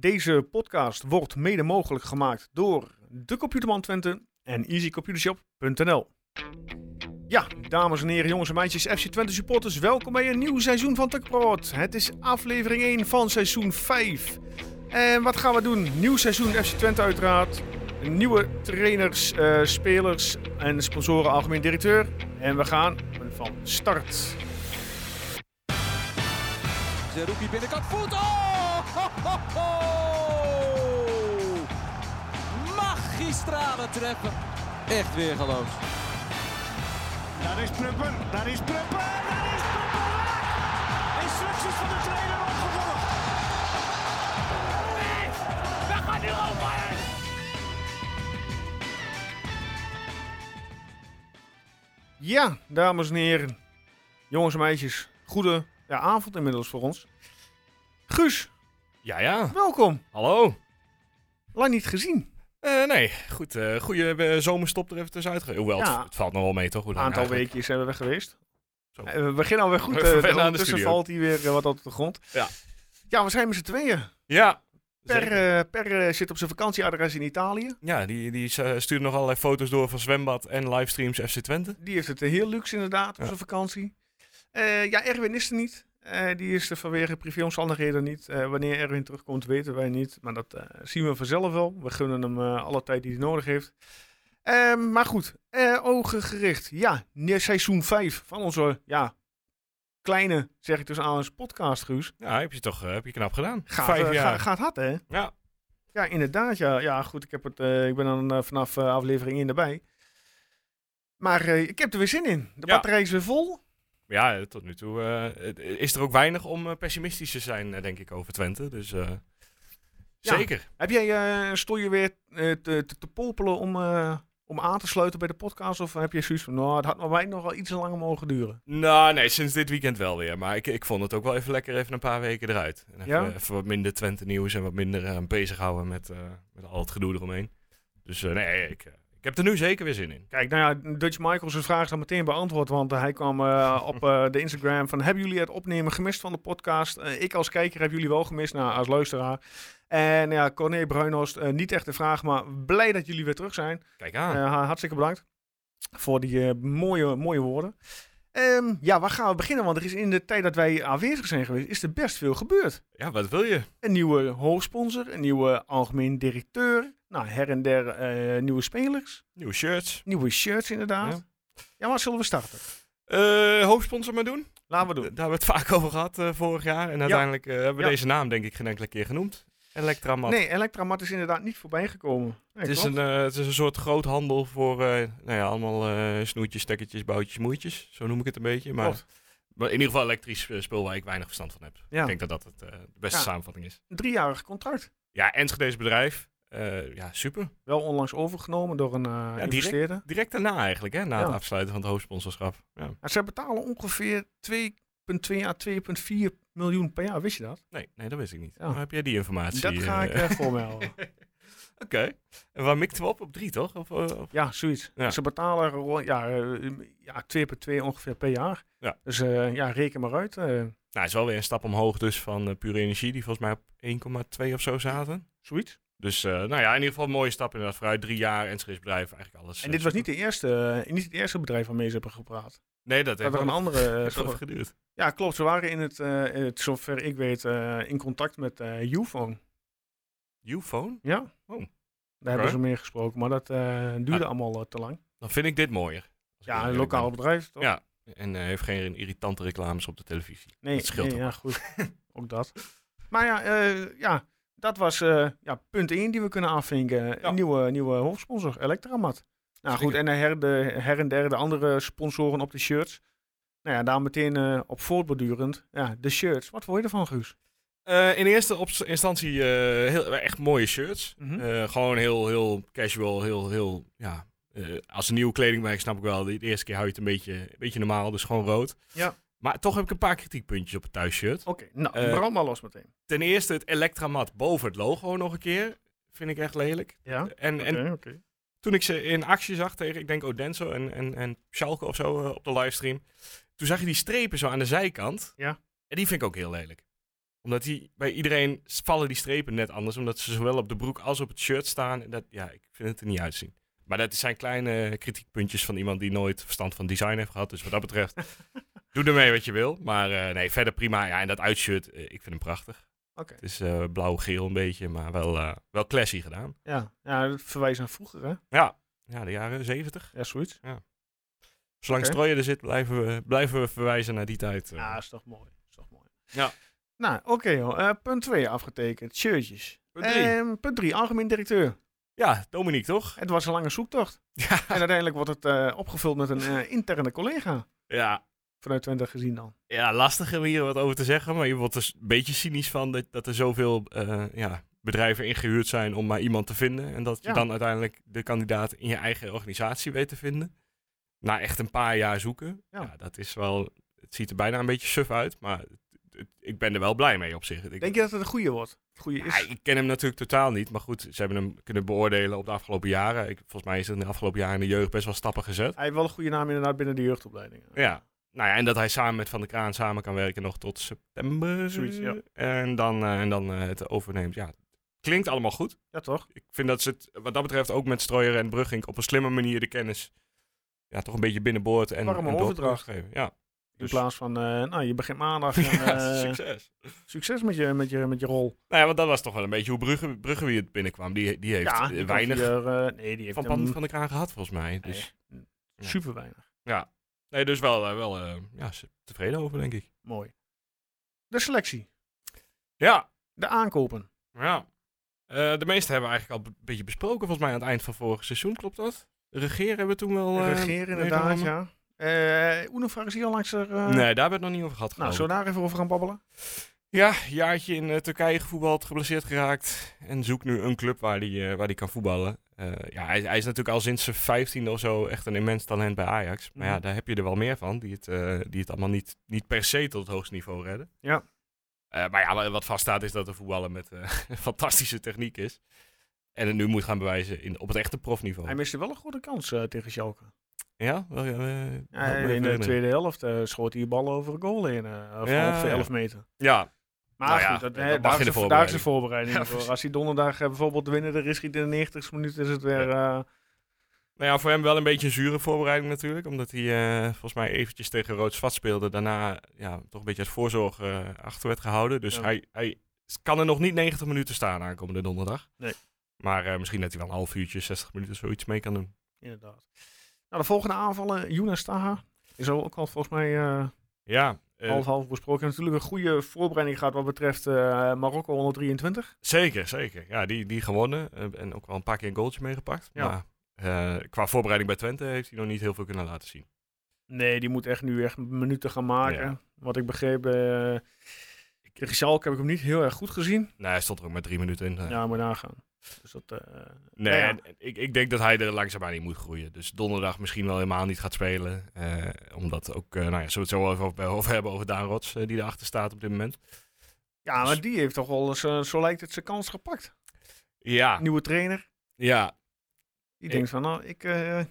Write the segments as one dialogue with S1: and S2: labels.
S1: Deze podcast wordt mede mogelijk gemaakt door de Computerman Twente en easycomputershop.nl. Ja, dames en heren, jongens en meisjes, FC Twente supporters, welkom bij een nieuw seizoen van TechProt. Het is aflevering 1 van seizoen 5. En wat gaan we doen? Nieuw seizoen FC Twente uiteraard. Nieuwe trainers, eh, spelers en sponsoren, algemeen directeur. En we gaan van start.
S2: Zerouki binnenkant voet. Oh! Ho, ho, ho! Magistrale treffen. Echt weer geloof.
S3: Daar is Prupper, daar is Prupper, daar is Prupper! Instructies van de trainer opgevolgd.
S4: We gaan nu over!
S1: Ja, dames en heren, jongens en meisjes, goede ja, avond inmiddels voor ons. Guus,
S5: Ja, ja.
S1: welkom.
S5: Hallo.
S1: Lang niet gezien.
S5: Eh, nee, goed. eh goede zomerstop er even tussenuit. ge- Hoewel,
S1: Ja.
S5: het, het valt nog wel mee, toch? Hoe
S1: Een
S5: lang
S1: aantal
S5: eigenlijk?
S1: weekjes zijn we weg geweest.
S5: Zo.
S1: Eh, we beginnen alweer goed.
S5: We
S1: eh,
S5: aan de
S1: ondertussen
S5: studio.
S1: valt hij weer eh, wat op de grond.
S5: Ja.
S1: Ja, we zijn met z'n tweeën.
S5: Ja.
S1: Per,
S5: zeker.
S1: eh, per eh, zit op zijn vakantieadres in Italië.
S5: Ja, die, die eh, stuurde nog allerlei foto's door van zwembad en livestreams FC Twente.
S1: Die heeft het eh, heel luxe inderdaad op
S5: Ja.
S1: zijn vakantie. Eh, ja, Erwin is er niet. Eh, die is er vanwege privéomstandigheden niet. Eh, wanneer Erwin terugkomt weten wij niet. Maar dat eh, zien we vanzelf wel. We gunnen hem alle tijd die hij nodig heeft. Ehm, maar goed, ogen gericht. Ja, seizoen 5 van onze ja, kleine, zeg ik dus aan eens podcast, Guus.
S5: Ja, heb je toch heb je knap gedaan.
S1: Gaat,
S5: Vijf jaar.
S1: ga- gaat hard, hè?
S5: Ja.
S1: Ja, inderdaad. Ja, ja goed. Ik, heb het, ik ben dan vanaf aflevering 1 erbij. Maar ik heb er weer zin in. De
S5: Ja.
S1: batterij is weer vol.
S5: Ja, tot nu toe eh, is er ook weinig om eh, pessimistisch te zijn, eh, denk ik, over Twente. Dus
S1: Ja.
S5: zeker.
S1: Heb jij, eh stond je weer te, te, te popelen om, om aan te sluiten bij de podcast? Of heb je zoiets van, nou, het had nog mij nog wel iets langer mogen duren?
S5: Nou, nee, sinds dit weekend wel weer. Maar ik, ik vond het ook wel even lekker even een paar weken eruit. En even,
S1: Ja?
S5: even wat minder Twente nieuws en wat minder bezighouden met, met al het gedoe eromheen. Dus nee, ik, ik heb er nu zeker weer zin in.
S1: Kijk, nou ja, Dutch Michael zijn vraag is dan meteen beantwoord. Want eh, hij kwam eh, op eh, de Instagram van, hebben jullie het opnemen gemist van de podcast? Ik als kijker heb jullie wel gemist, nou, als luisteraar. En ja, Corné Bruinhorst, niet echt de vraag, maar blij dat jullie weer terug zijn.
S5: Kijk aan.
S1: Hartstikke bedankt voor die mooie, mooie woorden. Ehm, ja, waar gaan we beginnen? Want er is in de tijd dat wij aanwezig zijn geweest, is er best veel gebeurd.
S5: Ja, wat wil je?
S1: Een nieuwe hoofdsponsor, een nieuwe algemeen directeur. Nou, her en der eh, nieuwe spelers.
S5: Nieuwe shirts.
S1: Nieuwe shirts inderdaad. Ja,
S5: Ja.
S1: maar zullen we starten?
S5: Eh, hoofdsponsor maar doen.
S1: Laten we
S5: Daar
S1: doen.
S5: hebben we het vaak over gehad eh, vorig jaar. En uiteindelijk hebben we
S1: Ja.
S5: deze naam denk ik geen enkele keer genoemd. Elektramat.
S1: Nee, Elektramat is inderdaad niet voorbij gekomen. Nee,
S5: Het is,
S1: klopt.
S5: een, eh, het is een soort groothandel voor eh, nou ja, allemaal eh, snoertjes, stekkertjes, boutjes, moeitjes. Zo noem ik het een beetje. Maar,
S1: Klopt.
S5: maar in ieder geval elektrisch spul waar ik weinig verstand van heb.
S1: Ja.
S5: Ik denk dat dat het, eh, de beste
S1: Ja.
S5: samenvatting is.
S1: Een driejarig contract.
S5: Ja, Enschede's bedrijf. eh, ja, super.
S1: Wel onlangs overgenomen door een eh
S5: direct.
S1: investeerder.
S5: Direct daarna eigenlijk, hè, na
S1: Ja.
S5: het afsluiten van het hoofdsponsorschap. Ja.
S1: Ze betalen ongeveer 2,2 à 2,4 miljoen per jaar. Wist je dat?
S5: Nee, nee, dat wist ik niet.
S1: Ja.
S5: Heb jij die informatie?
S1: Dat ga ik
S5: eh,
S1: eh, voor mij.
S5: Oké. En waar mikten we op? Op drie, toch? Of, eh, of-
S1: Ja, zoiets.
S5: Ja.
S1: Ze betalen rond- ja, ja, 2 per 2 ongeveer per jaar.
S5: Ja.
S1: Dus ja, reken maar uit.
S5: Nou, het is wel weer een stap omhoog dus van Pure Energie, die volgens mij op 1,2 of zo zaten.
S1: zoiets.
S5: Dus eh, nou ja, in ieder geval een mooie stap inderdaad vooruit. Drie jaar Enschede's bedrijf, eigenlijk alles.
S1: En
S5: eh,
S1: dit was niet, de eerste, eh, niet het eerste bedrijf waarmee ze hebben gepraat.
S5: Nee, dat heeft
S1: er een andere...
S5: geduurd.
S1: ja, klopt. Ze waren in het, in het zover ik weet, in contact met Ufone.
S5: Uphone?
S1: Ja.
S5: Oh.
S1: Daar hebben ze mee gesproken, maar dat duurde
S5: Ah.
S1: allemaal te lang.
S5: Dan vind ik dit mooier.
S1: Ja, een lokaal bedrijf, toch?
S5: Ja, en heeft geen irritante reclames op de televisie.
S1: Nee,
S5: dat scheelt
S1: nee,
S5: ook.
S1: ja, goed. ook dat. Maar ja, ja dat was eh, ja, punt 1 die we kunnen afvinken.
S5: Ja.
S1: Een nieuwe, nieuwe hoofdsponsor, Elektramat. Nou goed, en de her, de her en der de andere sponsoren op de shirts. Nou ja, daar meteen eh, op voortbordurend. Ja, de shirts. Wat vond je ervan, Guus?
S5: Eh, in eerste instantie heel, echt mooie shirts.
S1: Mhm.
S5: Gewoon heel, heel casual, heel, heel, ja. als een nieuwe kledingmerk snap ik wel. De, de eerste keer hou je het een beetje, een beetje normaal, dus gewoon rood.
S1: Ja.
S5: Maar toch heb ik een paar kritiekpuntjes op het thuisshirt.
S1: Oké, nou,
S5: Eh,
S1: brand maar los meteen.
S5: Ten eerste het Elektramat boven het logo nog een keer. Vind ik echt lelijk.
S1: Ja,
S5: En, en toen ik ze in actie zag tegen, ik denk Odenso en, en, en Schalke of zo eh, op de livestream. Toen zag je die strepen zo aan de zijkant.
S1: Ja.
S5: En die vind ik ook heel lelijk. Omdat die, bij iedereen vallen die strepen net anders. Omdat ze zowel op de broek als op het shirt staan. En dat, ja, ik vind het er niet uitzien. Maar dat zijn kleine kritiekpuntjes van iemand die nooit verstand van design heeft gehad. Dus wat dat betreft, doe ermee wat je wil. Maar eh, nee, verder prima. Ja, en dat uitshirt, eh, ik vind hem prachtig.
S1: Oké.
S5: Het is eh, blauw-geel een beetje, maar wel, wel classy gedaan.
S1: Ja, ja, dat verwijst naar vroeger, hè?
S5: Ja, ja de jaren zeventig.
S1: Ja, zoiets.
S5: Zolang
S1: Oké.
S5: Strooien er zit, blijven we, blijven we verwijzen naar die tijd.
S1: Ja, is toch mooi. Is toch mooi.
S5: Ja.
S1: Nou, oké. Eh, punt 2 afgetekend. Shirtjes.
S5: Punt drie.
S1: Ehm, punt 3, algemeen directeur.
S5: Ja, Dominique toch?
S1: Het was een lange zoektocht.
S5: Ja.
S1: En uiteindelijk wordt het opgevuld met een interne collega.
S5: Ja,
S1: Vanuit Twente gezien dan.
S5: ja, lastig om hier wat over te zeggen. Maar je wordt er een beetje cynisch van dat, dat er zoveel eh, ja, bedrijven ingehuurd zijn om maar iemand te vinden. En dat je
S1: Ja.
S5: dan uiteindelijk de kandidaat in je eigen organisatie weet te vinden. Na echt een paar jaar zoeken.
S1: Ja.
S5: Ja, dat is wel. Het ziet er bijna een beetje suf uit. Maar het- het- ik ben er wel blij mee op zich. Ik,
S1: Denk je dat het een goede wordt? Goede
S5: Ja,
S1: is.
S5: ik ken hem natuurlijk totaal niet. Maar goed, ze hebben hem kunnen beoordelen op de afgelopen jaren. Ik, volgens mij is er in de afgelopen jaren in de jeugd best wel stappen gezet.
S1: Hij heeft wel een goede naam inderdaad binnen de jeugdopleiding.
S5: Ja. Nou ja, en dat hij samen met Van der Kraan samen kan werken nog tot september.
S1: Zoiets, ja.
S5: En dan, eh, en dan eh, het overneemt. Ja, klinkt allemaal goed.
S1: Ja, toch?
S5: Ik vind dat ze het wat dat betreft ook met Strooier en Brugging op een slimme manier de kennis ja, toch een beetje binnenboord en,
S1: Warme
S5: en
S1: overdracht.
S5: geven. Ja,
S1: In
S5: Dus-
S1: plaats van, eh, nou, je begint maandag en
S5: Ja, succes.
S1: succes met je, met, je, met je rol.
S5: Nou ja, want dat was toch wel een beetje hoe Brugge, Brugge wie het binnenkwam. Die, die heeft
S1: ja, die
S5: weinig
S1: nee, die heeft
S5: van van der Kraan gehad volgens mij. Dus
S1: super weinig.
S5: ja, nee, dus wel, eh, wel eh, ja, tevreden over denk ik.
S1: Mooi. De selectie.
S5: Ja,
S1: De aankopen.
S5: Ja. Eh, de meeste hebben we eigenlijk al een beetje besproken, volgens mij aan het eind van vorig seizoen, klopt dat? Regeren hebben we toen wel.
S1: Regeren inderdaad, ja. Unifar is hier al langs er...
S5: Nee, daar hebben we het nog niet over gehad.
S1: Nou, zullen we daar even over gaan babbelen?
S5: Ja, jaartje in Turkije gevoetbald, geblesseerd geraakt. En zoekt nu een club waar hij waar die kan voetballen. Eh, ja, hij, hij is natuurlijk al sinds zijn vijftiende of zo echt een immens talent bij Ajax. Maar ja,
S1: Mhm.
S5: daar heb je er wel meer van, die het, eh, die het allemaal niet, niet per se tot het hoogste niveau redden.
S1: Ja.
S5: Eh, maar ja, wa- wat vaststaat is dat de voetballer met fantastische techniek is. En het nu moet gaan bewijzen in, op het echte profniveau.
S1: Hij miste wel een goede kans tegen Schalke.
S5: Ja? Wel, ja,
S1: in de tweede helft schoot hij de bal over een goal
S5: Ja,
S1: ongeveer
S5: ja.
S1: 11 meter.
S5: Ja,
S1: Maar
S5: Nou ja,
S1: goed, dat, hè, daar, is
S5: de
S1: de, daar is de
S5: voorbereiding. Ja,
S1: voor. Als hij donderdag eh, bijvoorbeeld de er is, in de 90 minuten is het weer... eh,
S5: Nou ja, voor hem wel een beetje een zure voorbereiding natuurlijk. Omdat hij eh, volgens mij eventjes tegen Rood Zwart speelde. Daarna ja, toch een beetje uit voorzorg achter werd gehouden. Dus
S1: Ja.
S5: hij, hij kan er nog niet 90 minuten staan aankomende donderdag.
S1: Nee.
S5: Maar misschien dat hij wel een half uurtje, 60 minuten zoiets mee kan doen.
S1: inderdaad. Nou, de volgende aanvallen, Younes Taha. Is ook al volgens mij
S5: Ja, eh,
S1: half-half besproken. Natuurlijk een goede voorbereiding gehad wat betreft eh, Marokko 123.
S5: zeker, zeker. Ja, die, die gewonnen. eh, en ook wel een paar keer een goaltje meegepakt.
S1: Ja.
S5: Maar qua voorbereiding bij Twente heeft hij nog niet heel veel kunnen laten zien.
S1: Nee, die moet echt nu echt minuten gaan maken.
S5: Ja.
S1: Wat ik begreep, tegen Schalke heb ik hem niet heel erg goed gezien.
S5: Nee, hij stond er ook met drie minuten in.
S1: Ja, maar nagaan. Dus dat, eh,
S5: Nee,
S1: nou ja.
S5: ik, ik denk dat hij er langzaamaan in moet groeien. Dus donderdag misschien wel helemaal niet gaat spelen. eh, omdat ook, eh, nou ja, zullen we het zo even over, over hebben over Daan Rots, die erachter staat op dit moment.
S1: ja, maar die heeft toch wel, eens, zo lijkt het, zijn kans gepakt.
S5: Ja,
S1: Nieuwe trainer.
S5: ja,
S1: Die
S5: Ik-
S1: denkt van, nou, ik...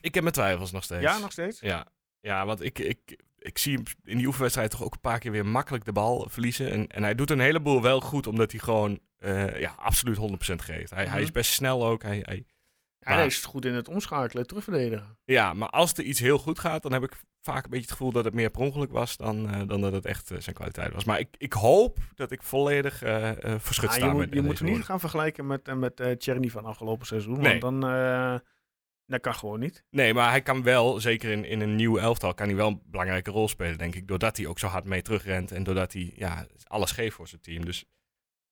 S5: ik heb mijn twijfels nog steeds.
S1: ja, nog steeds?
S5: Ja, ja want ik, ik, ik zie hem in die oefenwedstrijd toch ook een paar keer weer makkelijk de bal verliezen. En, en hij doet een heleboel wel goed, omdat hij gewoon eh, ja, absoluut 100% geeft. Hij, hij is
S1: Mhm.
S5: best snel ook. Hij, hij, Maar-
S1: hij is goed in het omschakelen, terugverdedigen.
S5: Ja, maar als er iets heel goed gaat, dan heb ik vaak een beetje het gevoel dat het meer per ongeluk was dan, eh, dan dat het echt eh, zijn kwaliteit was. Maar ik, ik hoop dat ik volledig eh verschut
S1: Ah,
S5: sta
S1: je moet,
S5: met
S1: je moet hem niet gaan vergelijken met, met Tjerni van afgelopen seizoen.
S5: Nee.
S1: Want dan... dat kan gewoon niet.
S5: Nee, maar hij kan wel, zeker in, in een nieuw elftal, kan hij wel een belangrijke rol spelen, denk ik. Doordat hij ook zo hard mee terugrent en doordat hij ja, alles geeft voor zijn team. Dus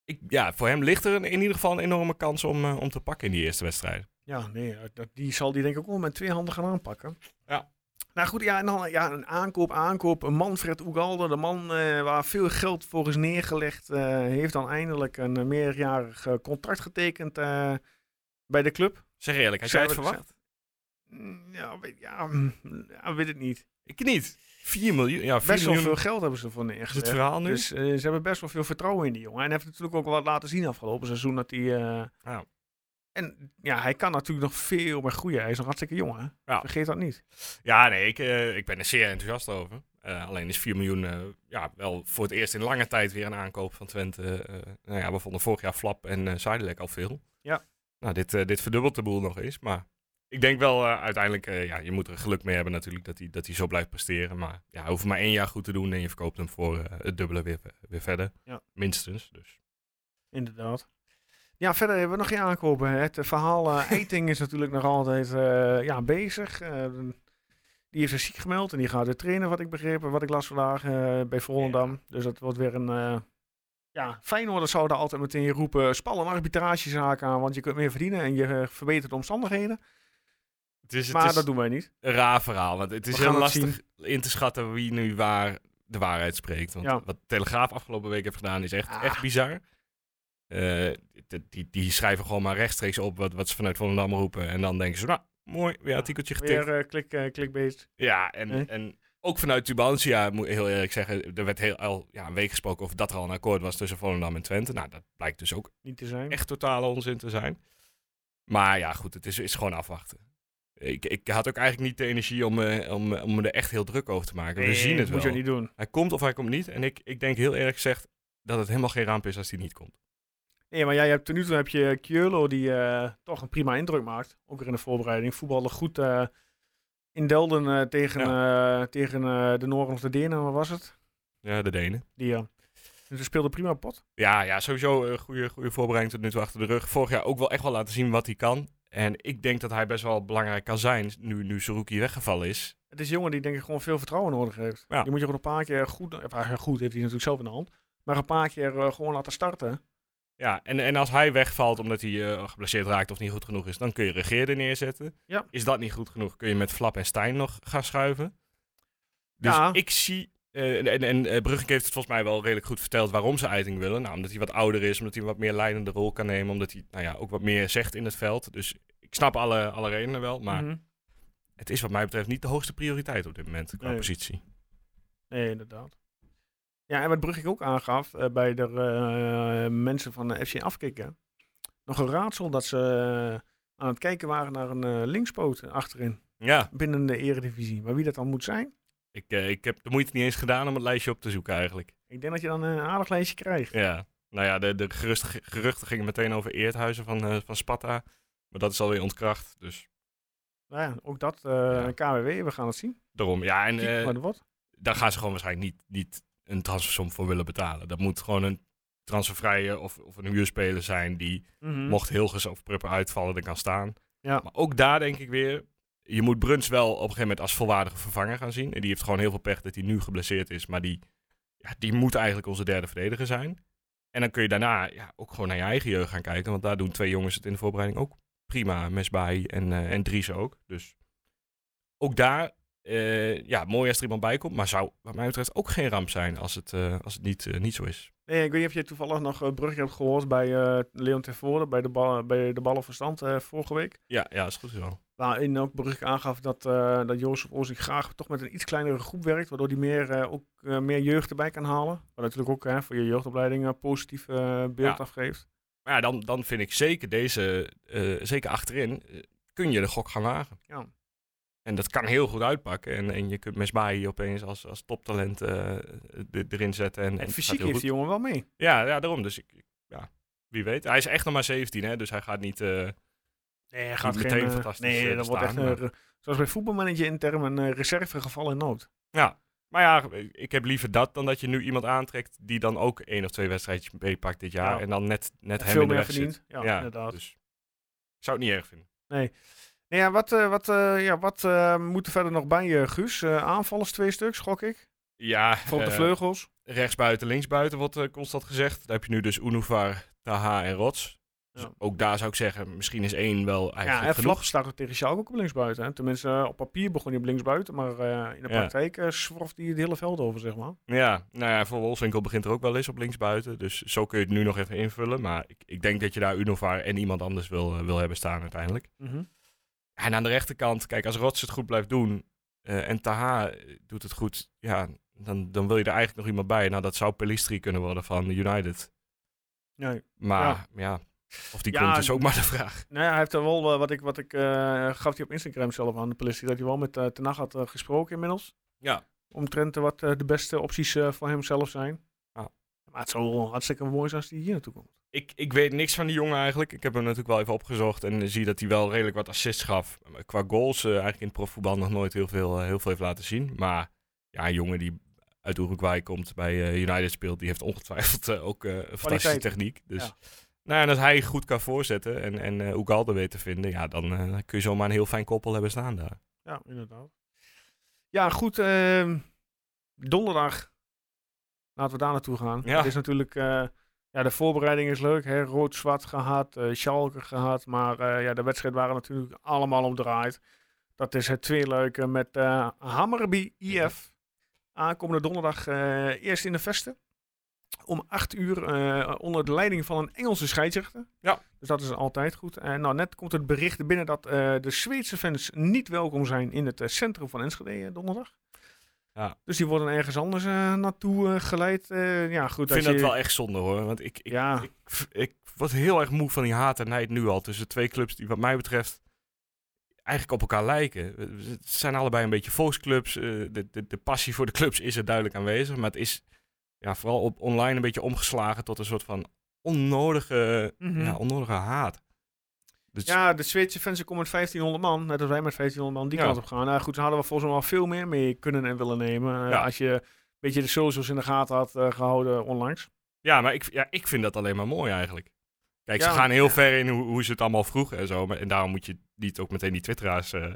S5: ik, ja, voor hem ligt er een- in ieder geval een enorme kans om, eh, om te pakken in die eerste wedstrijd.
S1: Ja, nee, dat, die zal die denk ik ook wel met twee handen gaan aanpakken.
S5: Ja.
S1: Nou goed, ja, en dan ja, een aankoop, aankoop. Een Manfred Ugalde, de man eh, waar veel geld voor is neergelegd, eh, heeft dan eindelijk een meerjarig contract getekend bij de club.
S5: Zeg eerlijk, had jij het verwacht?
S1: Ja, weet, ja, mm, ja, weet het niet.
S5: Ik niet. 4 miljoen. Ja, 4
S1: Best wel
S5: miljoen
S1: veel geld hebben ze voor
S5: is het verhaal nu.
S1: Dus eh, ze hebben best wel veel vertrouwen in die jongen. En hij heeft natuurlijk ook wel wat laten zien afgelopen seizoen dat hij eh,
S5: Ja.
S1: En ja, hij kan natuurlijk nog veel meer groeien. Hij is nog hartstikke jong, hè?
S5: Ja.
S1: Vergeet dat niet.
S5: Ja, nee, ik, eh, ik ben er zeer enthousiast over. Alleen is 4 miljoen ja, wel voor het eerst in lange tijd weer een aankoop van Twente. Nou ja, we vonden vorig jaar Flap en Zuidelek al veel.
S1: Ja.
S5: Nou, dit, dit verdubbelt de boel nog eens. Maar ik denk wel eh, uiteindelijk, eh, ja, je moet er geluk mee hebben natuurlijk dat hij, dat hij zo blijft presteren. Maar ja, hij hoeft maar één jaar goed te doen en je verkoopt hem voor eh, het dubbele weer, weer verder.
S1: Ja.
S5: Minstens, dus.
S1: Inderdaad. Ja, verder hebben we nog geen aankopen. Het verhaal Eiting is natuurlijk nog altijd ja, bezig. Die heeft zich ziek gemeld en die gaat weer trainen, wat ik begreep. en Wat ik las vandaag bij Volendam. Dus dat wordt weer een... ja, Feyenoord zou daar altijd meteen roepen... spannende arbitragezaak aan, want je kunt meer verdienen... en je verbetert de omstandigheden.
S5: Het is, het
S1: maar
S5: is
S1: dat doen wij niet.
S5: een raar verhaal, want het is heel lastig in te schatten wie nu waar de waarheid spreekt. Want
S1: Ja.
S5: wat Telegraaf afgelopen week heeft gedaan is echt,
S1: Ah.
S5: echt bizar. Eh, die, die, schrijven gewoon maar rechtstreeks op wat, wat ze vanuit Volendam roepen. En dan denken ze, nou, mooi, weer artikeltje getikt.
S1: Weer eh, klik, clickbait.
S5: Ja, en, en ook vanuit Tubantia, moet ik heel eerlijk zeggen, er werd heel, al ja, een week gesproken over dat er al een akkoord was tussen Volendam en Twente. Nou, dat blijkt dus ook
S1: Niet te zijn.
S5: echt totale onzin te zijn. Maar ja, goed, het is, is gewoon afwachten. Ik, ik had ook eigenlijk niet de energie om, eh, om, om me er echt heel druk over te maken. We zien het
S1: moet
S5: wel.
S1: je niet doen.
S5: Hij komt of hij komt niet. En ik, ik denk heel eerlijk gezegd dat het helemaal geen ramp is als hij niet komt.
S1: Nee, maar jij hebt tot nu toe heb je Kjolo die eh, toch een prima indruk maakt. Ook weer in de voorbereiding. Voetbalde goed eh, in Delden eh, tegen, eh, tegen eh, de Noorden of de Denen, wat was het?
S5: Ja, de Denen.
S1: Die, ja. Dus ze speelde prima pot.
S5: Ja, ja sowieso een goede, goede voorbereiding tot nu toe achter de rug. Vorig jaar ook wel echt wel laten zien wat hij kan. En ik denk dat hij best wel belangrijk kan zijn nu, nu Saruki weggevallen is.
S1: Het is een jongen die denk ik gewoon veel vertrouwen nodig heeft.
S5: Ja.
S1: Die moet je gewoon een paar keer goed, goed heeft hij natuurlijk zelf in de hand. Maar een paar keer eh, gewoon laten starten.
S5: Ja, en, en als hij wegvalt omdat hij eh, geblesseerd raakt of niet goed genoeg is, dan kun je Regeerde neerzetten.
S1: Ja.
S5: Is dat niet goed genoeg, kun je met Flap en Stijn nog gaan schuiven. Dus
S1: Ja.
S5: ik zie, en, en, en eh, Brugge heeft het volgens mij wel redelijk goed verteld waarom ze Eiting willen. Nou, omdat hij wat ouder is, omdat hij een wat meer leidende rol kan nemen, omdat hij nou ja, ook wat meer zegt in het veld. Dus ik snap alle, alle redenen wel, maar
S1: Mhm.
S5: het is wat mij betreft niet de hoogste prioriteit op dit moment qua
S1: Nee.
S5: positie.
S1: Nee, inderdaad. Ja, en wat Brugge ook aangaf eh, bij de eh, mensen van de FC Afkikken. Nog een raadsel dat ze eh, aan het kijken waren naar een eh, linkspoot achterin.
S5: Ja,
S1: binnen de eredivisie. Maar wie dat dan moet zijn,
S5: ik, eh, ik heb de moeite niet eens gedaan om het lijstje op te zoeken eigenlijk.
S1: ik denk dat je dan een aardig lijstje krijgt.
S5: Ja, nou ja, de, de geruchten, geruchten gingen meteen over Eerthuizen van, eh, van Sparta. Maar dat is alweer ontkracht, dus
S1: Nou ja, ook dat, eh
S5: Ja.
S1: KWW, we gaan het zien.
S5: daarom. Ja, en eh,
S1: maar wat.
S5: daar gaan ze gewoon waarschijnlijk niet, niet een transfersom voor willen betalen. Dat moet gewoon een transfervrije of, of een huurspeler zijn die,
S1: Mhm.
S5: mocht Hilgers of Prupper uitvallen, er kan staan.
S1: Ja.
S5: Maar ook daar denk ik weer, je moet Bruns wel op een gegeven moment als volwaardige vervanger gaan zien. En die heeft gewoon heel veel pech dat hij nu geblesseerd is, maar die, ja, die moet eigenlijk onze derde verdediger zijn. En dan kun je daarna ja, ook gewoon naar je eigen jeugd gaan kijken, want daar doen twee jongens het in de voorbereiding ook prima. Mesbaai en, eh en Dries ook. Dus ook daar, eh, ja, mooi als er iemand bij komt, maar zou wat mij betreft ook geen ramp zijn als het, eh, als het niet, eh, niet zo is.
S1: Nee, ik weet niet of je toevallig nog uh, Brugge hebt gehoord bij Leon Tervoorde, bij de, bal, bij de ballenverstand vorige week.
S5: Ja, ja, is goed zo.
S1: Waarin ook Brugge aangaf dat, dat Jozef Oosting graag toch met een iets kleinere groep werkt, waardoor hij meer, ook, meer jeugd erbij kan halen. Wat natuurlijk ook voor je jeugdopleiding een positief beeld
S5: Ja.
S1: afgeeft.
S5: Maar ja, dan, dan vind ik zeker deze, zeker achterin, kun je de gok gaan wagen.
S1: Ja.
S5: En dat kan heel goed uitpakken. En, en je kunt Mesbaai opeens als, als toptalent eh, erin zetten. En, en
S1: En
S5: het
S1: fysiek heeft die jongen wel mee.
S5: Ja, ja, daarom. Dus ik, ja, wie weet. Hij is echt nog maar 17, hè, dus hij gaat niet... eh,
S1: Nee, hij
S5: gaat
S1: geen,
S5: meteen
S1: eh,
S5: fantastisch,
S1: Nee, dat wordt echt, zoals bij voetbalmanager in termen, een reservegeval in nood.
S5: Ja, maar ja, ik heb liever dat dan dat je nu iemand aantrekt die dan ook één of twee wedstrijdjes meepakt dit jaar.
S1: Ja.
S5: En dan net, net
S1: En
S5: hem
S1: veel
S5: in de
S1: meer
S5: weg
S1: verdient.
S5: zit.
S1: Ja, inderdaad.
S5: Dus ik zou het niet erg vinden.
S1: Nou ja, wat, eh, wat, eh, ja, wat eh, moet er verder nog bij, je Guus? Aanvallers twee stuks, gok ik.
S5: Ja,
S1: Voor op de vleugels.
S5: rechtsbuiten, linksbuiten wordt constant gezegd. Daar heb je nu dus Unuvar, Taha en Rots. Dus
S1: Ja.
S5: ook daar zou ik zeggen, misschien is één wel
S1: Ja,
S5: eigenlijk
S1: en
S5: genoeg.
S1: Flap staat ook tegen Schalke ook op linksbuiten. Hè? Tenminste, op papier begon hij op linksbuiten, maar in de
S5: Ja.
S1: praktijk eh zworft hij het hele veld over, zeg maar.
S5: Ja, nou ja, voor Wolfswinkel begint er ook wel eens op linksbuiten. Dus zo kun je het nu nog even invullen. Maar ik, ik denk dat je daar Unuvar en iemand anders wil, wil hebben staan uiteindelijk. En aan de rechterkant, kijk, als Rots het goed blijft doen eh, en Taha doet het goed, ja, dan, dan wil je er eigenlijk nog iemand bij. Nou, dat zou Pelistri kunnen worden van United.
S1: Nee.
S5: Maar ja, Of die
S1: Ja,
S5: komt is ook maar de vraag.
S1: Nou ja, hij heeft er wel, eh, wat ik, wat ik eh, gaf hij op Instagram zelf aan de politie, dat hij wel met uh, Ten had gesproken inmiddels.
S5: Ja.
S1: Omtrent wat de beste opties voor hemzelf zijn. Maar het zou wel hartstikke mooi zijn als hij hier naartoe komt.
S5: Ik, ik weet niks van die jongen eigenlijk. Ik heb hem natuurlijk wel even opgezocht en zie dat hij wel redelijk wat assists gaf. Qua goals eh, eigenlijk in het profvoetbal nog nooit heel veel, eh, heel veel heeft laten zien. Maar ja, een jongen die uit Uruguay komt, bij eh, United speelt, die heeft ongetwijfeld ook een fantastische techniek. Dus
S1: Ja.
S5: nou, en als hij goed kan voorzetten en, en Ugalde weet te vinden, ja, dan kun je zomaar een heel fijn koppel hebben staan daar.
S1: Ja, inderdaad. Ja, goed. ehm, donderdag. Laten we daar naartoe gaan.
S5: Ja.
S1: Het is natuurlijk... eh, ja, de voorbereiding is leuk. hè, Rood-zwart gehad. eh Schalke gehad. Maar eh, ja, de wedstrijd waren natuurlijk allemaal omdraaid. Dat is het tweeluiken met eh Hammerby IF. Aankomende donderdag eerst in de Vesten. Om 8 uur onder de leiding van een Engelse scheidsrechter.
S5: Ja.
S1: Dus dat is altijd goed. En nou, net komt het bericht binnen dat de Zweedse fans niet welkom zijn in het centrum van Enschede donderdag.
S5: Ja.
S1: Dus die worden ergens anders eh, naartoe eh, geleid. Eh, ja, goed.
S5: Ik vind dat
S1: je-
S5: wel echt zonde hoor, want ik, ik,
S1: Ja.
S5: ik, ik word heel erg moe van die haat en nijd nu al tussen twee clubs die wat mij betreft eigenlijk op elkaar lijken. Het zijn allebei een beetje volksclubs. De, de, de passie voor de clubs is er duidelijk aanwezig, maar het is ja, vooral op online een beetje omgeslagen tot een soort van onnodige,
S1: Mhm.
S5: ja, onnodige haat. Dus
S1: Ja, de Zweedse fans komen met 1500 man. Net als wij met 1500 man die
S5: Ja.
S1: kant op gaan. Nou goed, ze hadden we volgens mij wel veel meer mee kunnen en willen nemen. eh,
S5: Ja.
S1: Als je een beetje de socials in de gaten had eh, gehouden onlangs.
S5: Ja, maar ik, ja, ik vind dat alleen maar mooi eigenlijk. Kijk,
S1: Ja,
S5: ze gaan heel ver in hoe, hoe ze het allemaal vroegen en zo. Maar, en daarom moet je niet ook meteen die twitteraars eh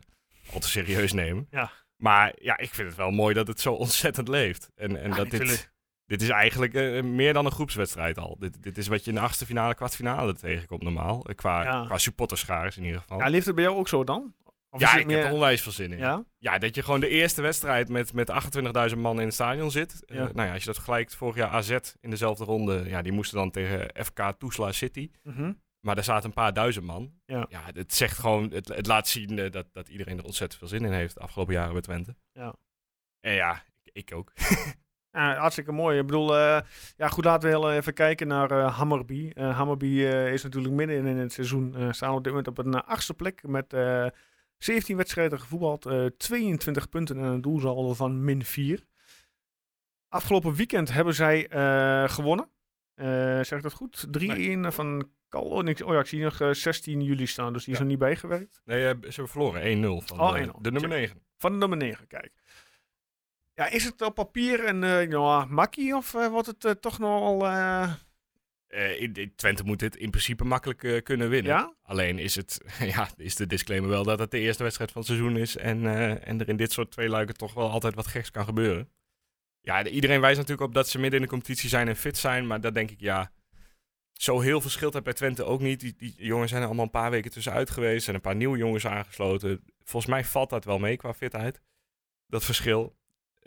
S5: al te serieus nemen.
S1: Ja.
S5: Maar ja, ik vind het wel mooi dat het zo ontzettend leeft. En, en dat dit. Dit is eigenlijk eh, meer dan een groepswedstrijd al. Dit, dit is wat je in de achtste finale, kwartfinale tegenkomt normaal. Eh, Qua,
S1: Ja.
S5: qua supporterschaars in ieder geval.
S1: Ja, leeft het bij jou ook zo dan? Of
S5: Ja, ik
S1: meer-
S5: heb er onwijs veel zin in.
S1: Ja?
S5: Ja, dat je gewoon de eerste wedstrijd met, met 28.000 man in het stadion zit. Eh,
S1: Ja.
S5: nou ja, als je dat vergelijkt, vorig jaar AZ in dezelfde ronde. Ja, die moesten dan tegen FK Toesla City.
S1: Mhm.
S5: Maar daar zaten een paar duizend man.
S1: Ja.
S5: het zegt gewoon, het, het laat zien eh, dat, dat iedereen er ontzettend veel zin in heeft de afgelopen jaren bij Twente.
S1: Ja.
S5: En ja, ik, ik ook.
S1: Ja, hartstikke mooi. Ik bedoel, eh, ja goed, laten we heel even kijken naar eh, Hammerby. Eh, Hammerby eh, is natuurlijk midden in het seizoen. eh staan op dit moment op een eh, achtste plek met eh 17 wedstrijden gevoetbald. eh 22 punten en een doelsaldo van min 4. Afgelopen weekend hebben zij eh, gewonnen. Eh, zeg ik dat goed? 3-1 van Cal. Oh, oh ja, ik zie nog eh, 16 juli staan, dus die is
S5: Ja.
S1: er niet bijgewerkt.
S5: Nee, eh, ze hebben verloren. 1-0 van
S1: Oh,
S5: de,
S1: 1-0.
S5: de nummer 9.
S1: Van de nummer 9, kijk. Ja, is het op papier een ja, makkie of eh, wordt het eh, toch nogal...
S5: Twente moet dit in principe makkelijk kunnen winnen.
S1: ja?
S5: Alleen is, het, ja, is de disclaimer wel dat het de eerste wedstrijd van het seizoen is. En, en er in dit soort twee luiken toch wel altijd wat geks kan gebeuren. Ja, de- iedereen wijst natuurlijk op dat ze midden in de competitie zijn en fit zijn. Maar dat denk ik, ja, zo heel verschilt het bij Twente ook niet. Die, die jongens zijn er allemaal een paar weken tussenuit geweest. Zijn een paar nieuwe jongens aangesloten. Volgens mij valt dat wel mee qua fitheid. Dat verschil.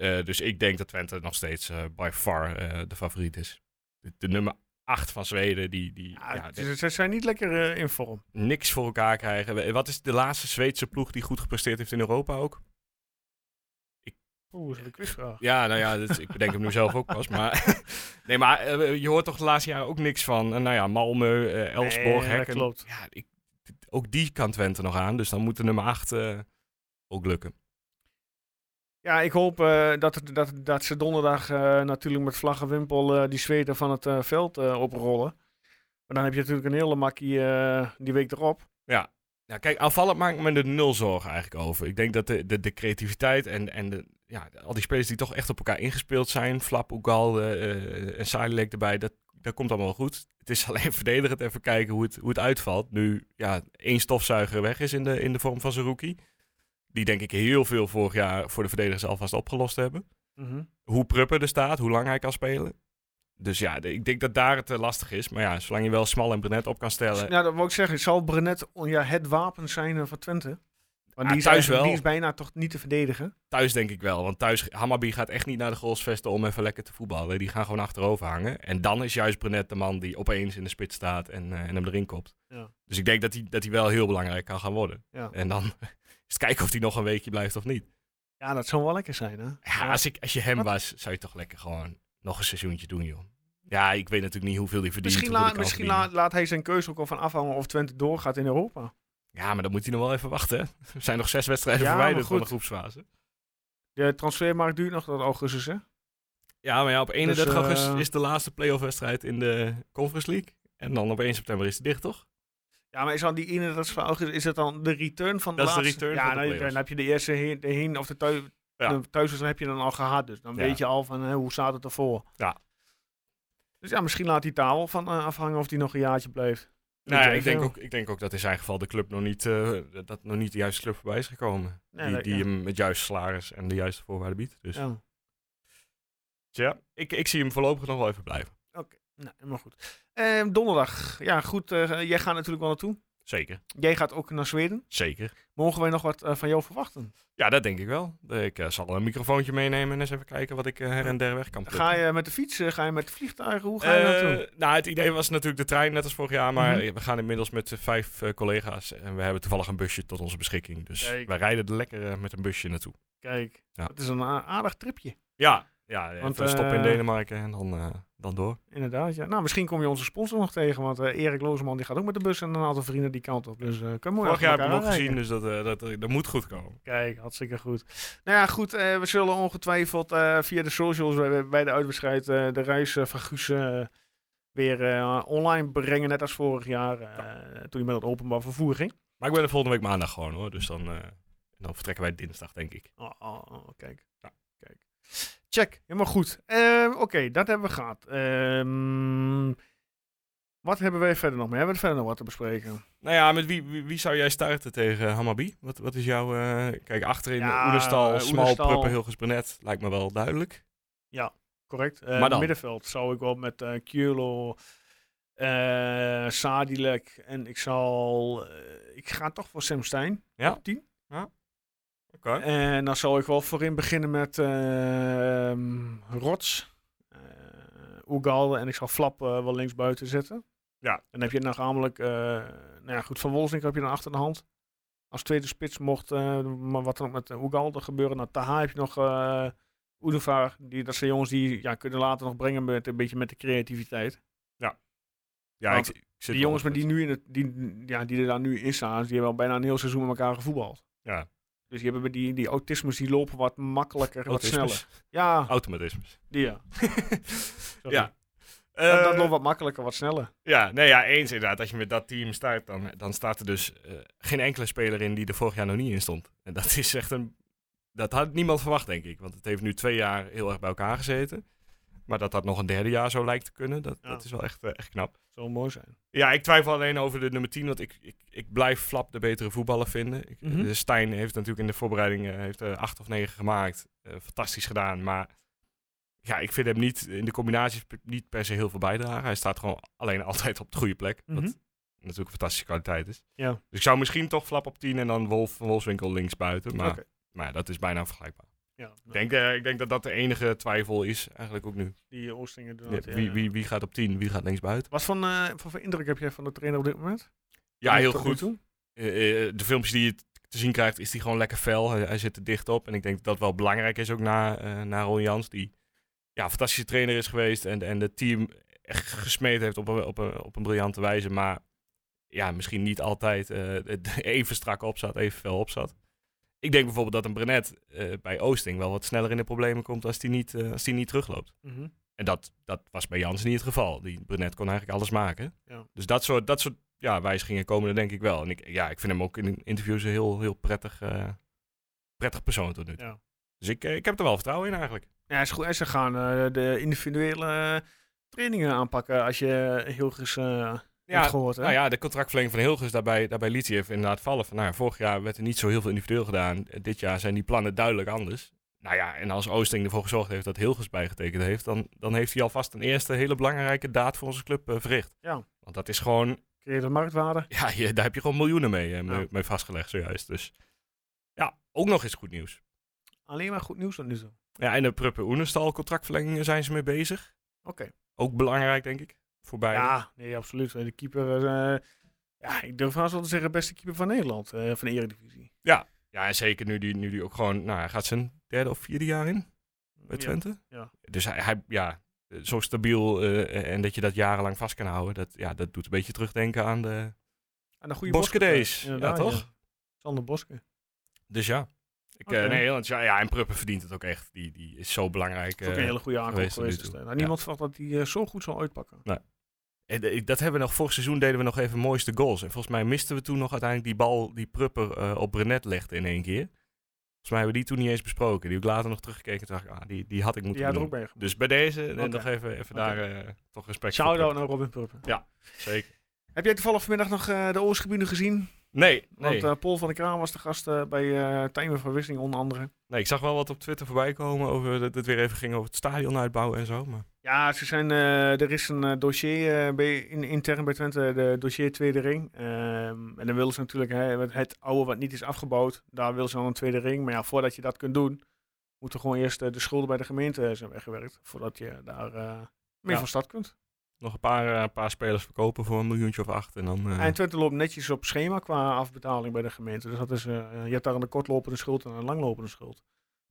S5: Eh, dus ik denk dat Twente nog steeds eh, by far eh, de favoriet is. De, de nummer 8 van Zweden, die, die
S1: Ja,
S5: ja,
S1: ze, ze zijn niet lekker in vorm.
S5: niks voor elkaar krijgen. Wat is de laatste Zweedse ploeg die goed gepresteerd heeft in Europa ook?
S1: Oeh, is dat een.
S5: Ja, nou ja, dat- ik bedenk hem nu zelf ook pas. Maar, nee, maar je hoort toch de laatste jaren ook niks van. Nou ja, Malmö, Elfsborg,
S1: Nee,
S5: Hekken.
S1: klopt.
S5: Ja, ik, ook die kan Twente nog aan. Dus dan moet de nummer 8 eh, ook lukken.
S1: Ja, ik hoop eh, dat, dat, dat ze donderdag eh, natuurlijk met vlag en wimpel eh, die Zweden van het veld oprollen. Maar dan heb je natuurlijk een hele makkie die week erop.
S5: Ja, kijk, aanvallend maak ik me er nul zorgen eigenlijk over. Ik denk dat de, de, de creativiteit en, en de, ja, al die spelers die toch echt op elkaar ingespeeld zijn, Flap, Oegal en Salilek erbij, dat, dat komt allemaal goed. Het is alleen verdedigend even kijken hoe het, hoe het uitvalt. Nu ja, één stofzuiger weg is in de, in de vorm van Zerouki. Die denk ik heel veel vorig jaar voor de verdedigers alvast opgelost hebben. Hoe Pruppen er staat, hoe lang hij kan spelen. Dus ja, ik denk dat daar het eh, lastig is. Maar ja, zolang je wel Smal en Brenet op kan stellen.
S1: Nou, dat wil ik zeggen. Zal Brenet oh, ja, het wapen zijn eh, van Twente? Want
S5: Ja,
S1: die, is
S5: thuis
S1: eigenlijk-
S5: wel.
S1: die is bijna toch niet te verdedigen.
S5: Thuis denk ik wel. Want thuis, Hammarby gaat echt niet naar de goalsvesten om even lekker te voetballen. Die gaan gewoon achterover hangen. En dan is juist Brenet de man die opeens in de spits staat en, eh, en hem erin kopt.
S1: Ja.
S5: Dus ik denk dat hij dat hij wel heel belangrijk kan gaan worden.
S1: Ja.
S5: En dan het kijken of hij nog een weekje blijft of niet.
S1: Ja, dat zou wel lekker zijn, hè?
S5: Ja, Als, ik, als je hem
S1: Wat?
S5: was, zou je toch lekker gewoon nog een seizoentje doen, joh. Ja, ik weet natuurlijk niet hoeveel hij verdient.
S1: Misschien, laat, misschien laat, laat hij zijn keuze ook al van afhangen of Twente doorgaat in Europa.
S5: Ja, maar dan moet hij nog wel even wachten. hè. Er zijn nog zes wedstrijden
S1: Ja,
S5: verwijderd van de groepsfase.
S1: De transfermarkt duurt nog tot augustus, hè?
S5: Ja, maar ja, op 31
S1: eh,
S5: augustus is de laatste playoff wedstrijd in de Conference League. En dan op 1 september is hij dicht, toch?
S1: Ja, maar is dan die 31 van augustus, is dat dan de return van de
S5: Dat is de
S1: laatste?
S5: return
S1: ja,
S5: van de
S1: dan, heb je de eerste heen, de heen of de thuis,
S5: Ja.
S1: de thuiswedstrijd heb je dan al gehad. Dus dan
S5: Ja.
S1: weet je al van hè, hoe staat het ervoor.
S5: Ja.
S1: Dus ja, misschien laat die taal van eh, afhangen of die nog een jaartje blijft.
S5: Nou, ja,
S1: je
S5: ik, denk ook, ik denk ook dat in zijn geval de club nog niet, eh, dat nog niet de juiste club voorbij is gekomen.
S1: Nee,
S5: die
S1: dat-
S5: die
S1: ja.
S5: hem het juiste salaris en de juiste voorwaarden biedt. Dus
S1: Ja.
S5: Dus ja, ik, ik zie hem voorlopig nog wel even blijven.
S1: Nou, helemaal goed. Ehm, donderdag. Ja, goed. eh, jij gaat natuurlijk wel naartoe.
S5: Zeker,
S1: Jij gaat ook naar Zweden.
S5: zeker.
S1: Mogen wij nog wat eh, van jou verwachten?
S5: Ja, dat denk ik wel. Ik eh, zal een microfoontje meenemen en eens even kijken wat ik eh, her en der weg kan plukken.
S1: Ga je met de fiets? eh, Ga je met de vliegtuigen? Hoe ga je
S5: Eh,
S1: naartoe?
S5: nou, het idee was natuurlijk de trein, net als vorig jaar. Maar
S1: Mhm.
S5: we gaan inmiddels met eh, vijf eh, collega's. En we hebben toevallig een busje tot onze beschikking. Dus
S1: Kijk.
S5: wij rijden er lekker eh, met een busje naartoe.
S1: Kijk,
S5: ja.
S1: het is een a- aardig tripje.
S5: Ja, ja even
S1: Want,
S5: stoppen in
S1: eh,
S5: Denemarken en dan, eh, dan door.
S1: Inderdaad, ja. Nou, misschien kom je onze sponsor nog tegen, want eh, Erik Lozeman die gaat ook met de bus en een aantal vrienden die kant op. Dus kan mooi
S5: Vorig jaar heb ik hem ook
S1: elkaar
S5: gezien, dus dat, dat, dat moet goed komen.
S1: Kijk, hartstikke goed. Nou ja, goed. we zullen ongetwijfeld via de socials bij, bij de uitwedstrijd de reis van Guus weer online brengen, net als vorig jaar, toen hij met het openbaar vervoer ging.
S5: Maar ik ben er volgende week maandag gewoon hoor. Dus dan, dan vertrekken wij dinsdag, denk ik.
S1: Oh, oh, oh, kijk.
S5: Ja.
S1: kijk. Check, helemaal goed. Ehm, Oké, dat hebben we gehad. Ehm, wat hebben wij verder nog meer? Hebben we verder nog wat te bespreken?
S5: Nou ja, met wie, wie, wie zou jij starten tegen Hammarby? Wat, wat is jouw... eh, kijk, achterin
S1: Ja,
S5: Oenestal,
S1: eh,
S5: Smal. Pruppen, Hilgers, Brenet. Lijkt me wel duidelijk.
S1: Correct. Eh
S5: Maar dan?
S1: Middenveld zou ik wel met eh Keulo, eh Sadilek en ik zal... eh, ik ga toch voor Sam Stein.
S5: Ja?
S1: op 10. En dan zal ik wel voorin beginnen met ehm Rots, eh Oegalde en ik zal Flap eh, wel links buiten zetten.
S5: Ja.
S1: Dan heb je nog namelijk, eh nou ja goed, Van Wolfswinkel heb je dan achter de hand. Als tweede spits mocht, eh, maar wat dan ook met Oegalde gebeuren. Nou, Taha heb je nog eh Oedevaar. Die, dat zijn jongens die ja, kunnen later nog brengen met een beetje met de creativiteit.
S5: Ja,
S1: Want
S5: ik, ik zit
S1: Die jongens met die, nu in het, die, ja, die er daar nu in staan, die hebben al bijna een heel seizoen met elkaar gevoetbald.
S5: Ja.
S1: Dus die hebben die, die autismes die lopen wat makkelijker, wat
S5: Autismes.
S1: sneller. Ja,
S5: Automatismes.
S1: die ja.
S5: Ja.
S1: Dat, dat
S5: Eh,
S1: loopt wat makkelijker, wat sneller.
S5: Ja, nee, ja, eens inderdaad. Als je met dat team start, dan, dan staat er dus eh, geen enkele speler in die er vorig jaar nog niet in stond. En dat is echt een... Dat had niemand verwacht, denk ik. Want het heeft nu twee jaar heel erg bij elkaar gezeten. Maar dat dat nog een derde jaar zo lijkt te kunnen, dat,
S1: Ja.
S5: dat is wel echt, eh, echt knap.
S1: Zou mooi zijn.
S5: Ja, ik twijfel alleen over de nummer 10, want ik, ik, ik blijf Flap de betere voetballer vinden. Ik,
S1: Mhm.
S5: de Stijn heeft natuurlijk in de voorbereiding eh, heeft, er acht of negen gemaakt. Eh, fantastisch gedaan, maar ja, ik vind hem niet in de combinaties niet per se heel veel bijdragen. Hij staat gewoon alleen altijd op de goede plek,
S1: Mhm.
S5: wat natuurlijk een fantastische kwaliteit is.
S1: Ja.
S5: Dus ik zou misschien toch Flap op 10 en dan Wolf van Wolfswinkel links buiten, maar, maar dat is bijna vergelijkbaar.
S1: Ja,
S5: Ik denk, eh, ik denk dat dat de enige twijfel is, eigenlijk ook nu.
S1: die Oostingen doen dat, ja,
S5: wie, wie, wie gaat op 10, wie gaat links buiten?
S1: Wat voor, eh, wat voor indruk heb jij van de trainer op dit moment?
S5: Ja, heel goed.
S1: toe?
S5: Eh, eh, de filmpjes die je te zien krijgt, is die gewoon lekker fel. Hij, hij zit er dicht op. En ik denk dat dat wel belangrijk is ook na, eh na Ron Jans. Die ja, fantastische trainer is geweest. En, en het team echt gesmeed heeft op een, op, een, op een briljante wijze. Maar ja, misschien niet altijd eh, even strak op zat, even fel op zat. Ik denk bijvoorbeeld dat een Brenet eh, bij Oosting wel wat sneller in de problemen komt als die niet, eh, als die niet terugloopt.
S1: Mhm.
S5: En dat, dat was bij Jans niet het geval. Die Brenet kon eigenlijk alles maken.
S1: Ja.
S5: Dus dat soort, dat soort ja, wijzigingen komen er denk ik wel. En ik, ja, ik vind hem ook in interviews een heel, heel prettig, eh, prettig persoon tot nu toe.
S1: Ja.
S5: Dus ik, ik heb er wel vertrouwen in eigenlijk.
S1: Ja, is goed. En ze gaan de individuele trainingen aanpakken als je heel eens gehoord. Hè?
S5: nou ja, de contractverlenging van Hilgers daarbij, daarbij liet hij even inderdaad vallen. Van, nou, ja, vorig jaar werd er niet zo heel veel individueel gedaan. Dit jaar zijn die plannen duidelijk anders. Nou ja, en als Oosting ervoor gezorgd heeft dat Hilgers bijgetekend heeft, dan, dan heeft hij alvast een eerste hele belangrijke daad voor onze club eh, verricht.
S1: Ja.
S5: Want dat is gewoon,
S1: Creëert een marktwaarde.
S5: ja, je, daar heb je gewoon miljoenen mee, eh, mee,
S1: Ja.
S5: mee vastgelegd zojuist. Dus ja, ook nog eens goed nieuws.
S1: Alleen maar goed nieuws tot nu toe.
S5: Ja, en de Pruppen Oenestal contractverlengingen zijn ze mee bezig.
S1: Oké.
S5: Ook belangrijk, denk ik. Voor beide.
S1: Ja, nee, absoluut. De keeper, eh, ja, ik durf haast wel te zeggen, beste keeper van Nederland, eh, van de Eredivisie.
S5: Ja, en zeker nu die, nu die ook gewoon... Nou, hij gaat zijn derde of vierde jaar in bij
S1: Ja.
S5: Twente.
S1: ja.
S5: Dus hij, hij, ja, zo stabiel eh, en dat je dat jarenlang vast kan houden. Dat, ja, dat doet een beetje terugdenken aan de...
S1: En een goede
S5: Boske
S1: Boske,
S5: Days, ja, toch?
S1: Sander Boske.
S5: Dus ja. Ik, eh, nee, want ja, ja, en Pruppen verdient het ook echt. Die, die is zo belangrijk.
S1: Dat is ook
S5: eh,
S1: een hele goede aankoop
S5: geweest
S1: dus, nou, niemand verwacht dat hij eh, zo goed zal uitpakken.
S5: En, eh, dat hebben we nog vorig seizoen deden we nog even mooiste goals. En volgens mij misten we toen nog uiteindelijk die bal die Prupper eh, op Brenet legde in één keer. Volgens mij hebben we die toen niet eens besproken. Die heb ik later nog teruggekeken en dacht ik, ah, die, die had ik moeten doen.
S1: ook.
S5: Dus bij deze eh, nog even, even daar eh, toch respect
S1: Shout-out
S5: voor.
S1: naar Robin Purpen.
S5: Pruppen. Zeker.
S1: Heb jij toevallig vanmiddag nog eh, de Oostgebieden gezien?
S5: Nee,
S1: Want
S5: nee.
S1: eh, Paul van der Kraan was de gast eh, bij Timer van Wisseling onder andere.
S5: nee, ik zag wel wat op Twitter voorbij komen over dat het weer even ging over het stadion uitbouwen en zo. Maar
S1: Ja, ze zijn, er is een dossier bij, in, intern bij Twente, de dossier Tweede Ring. Ehm, en dan willen ze natuurlijk hè, het, het oude wat niet is afgebouwd, daar willen ze dan een tweede ring. Maar ja, voordat je dat kunt doen, moeten gewoon eerst de schulden bij de gemeente zijn weggewerkt. Voordat je daar mee
S5: Ja.
S1: van start kunt.
S5: Nog een paar, eh, paar spelers verkopen voor een miljoentje of acht. En dan, eh,
S1: En Twente loopt netjes op schema qua afbetaling bij de gemeente. Dus dat is, eh, je hebt daar een kortlopende schuld en een langlopende schuld.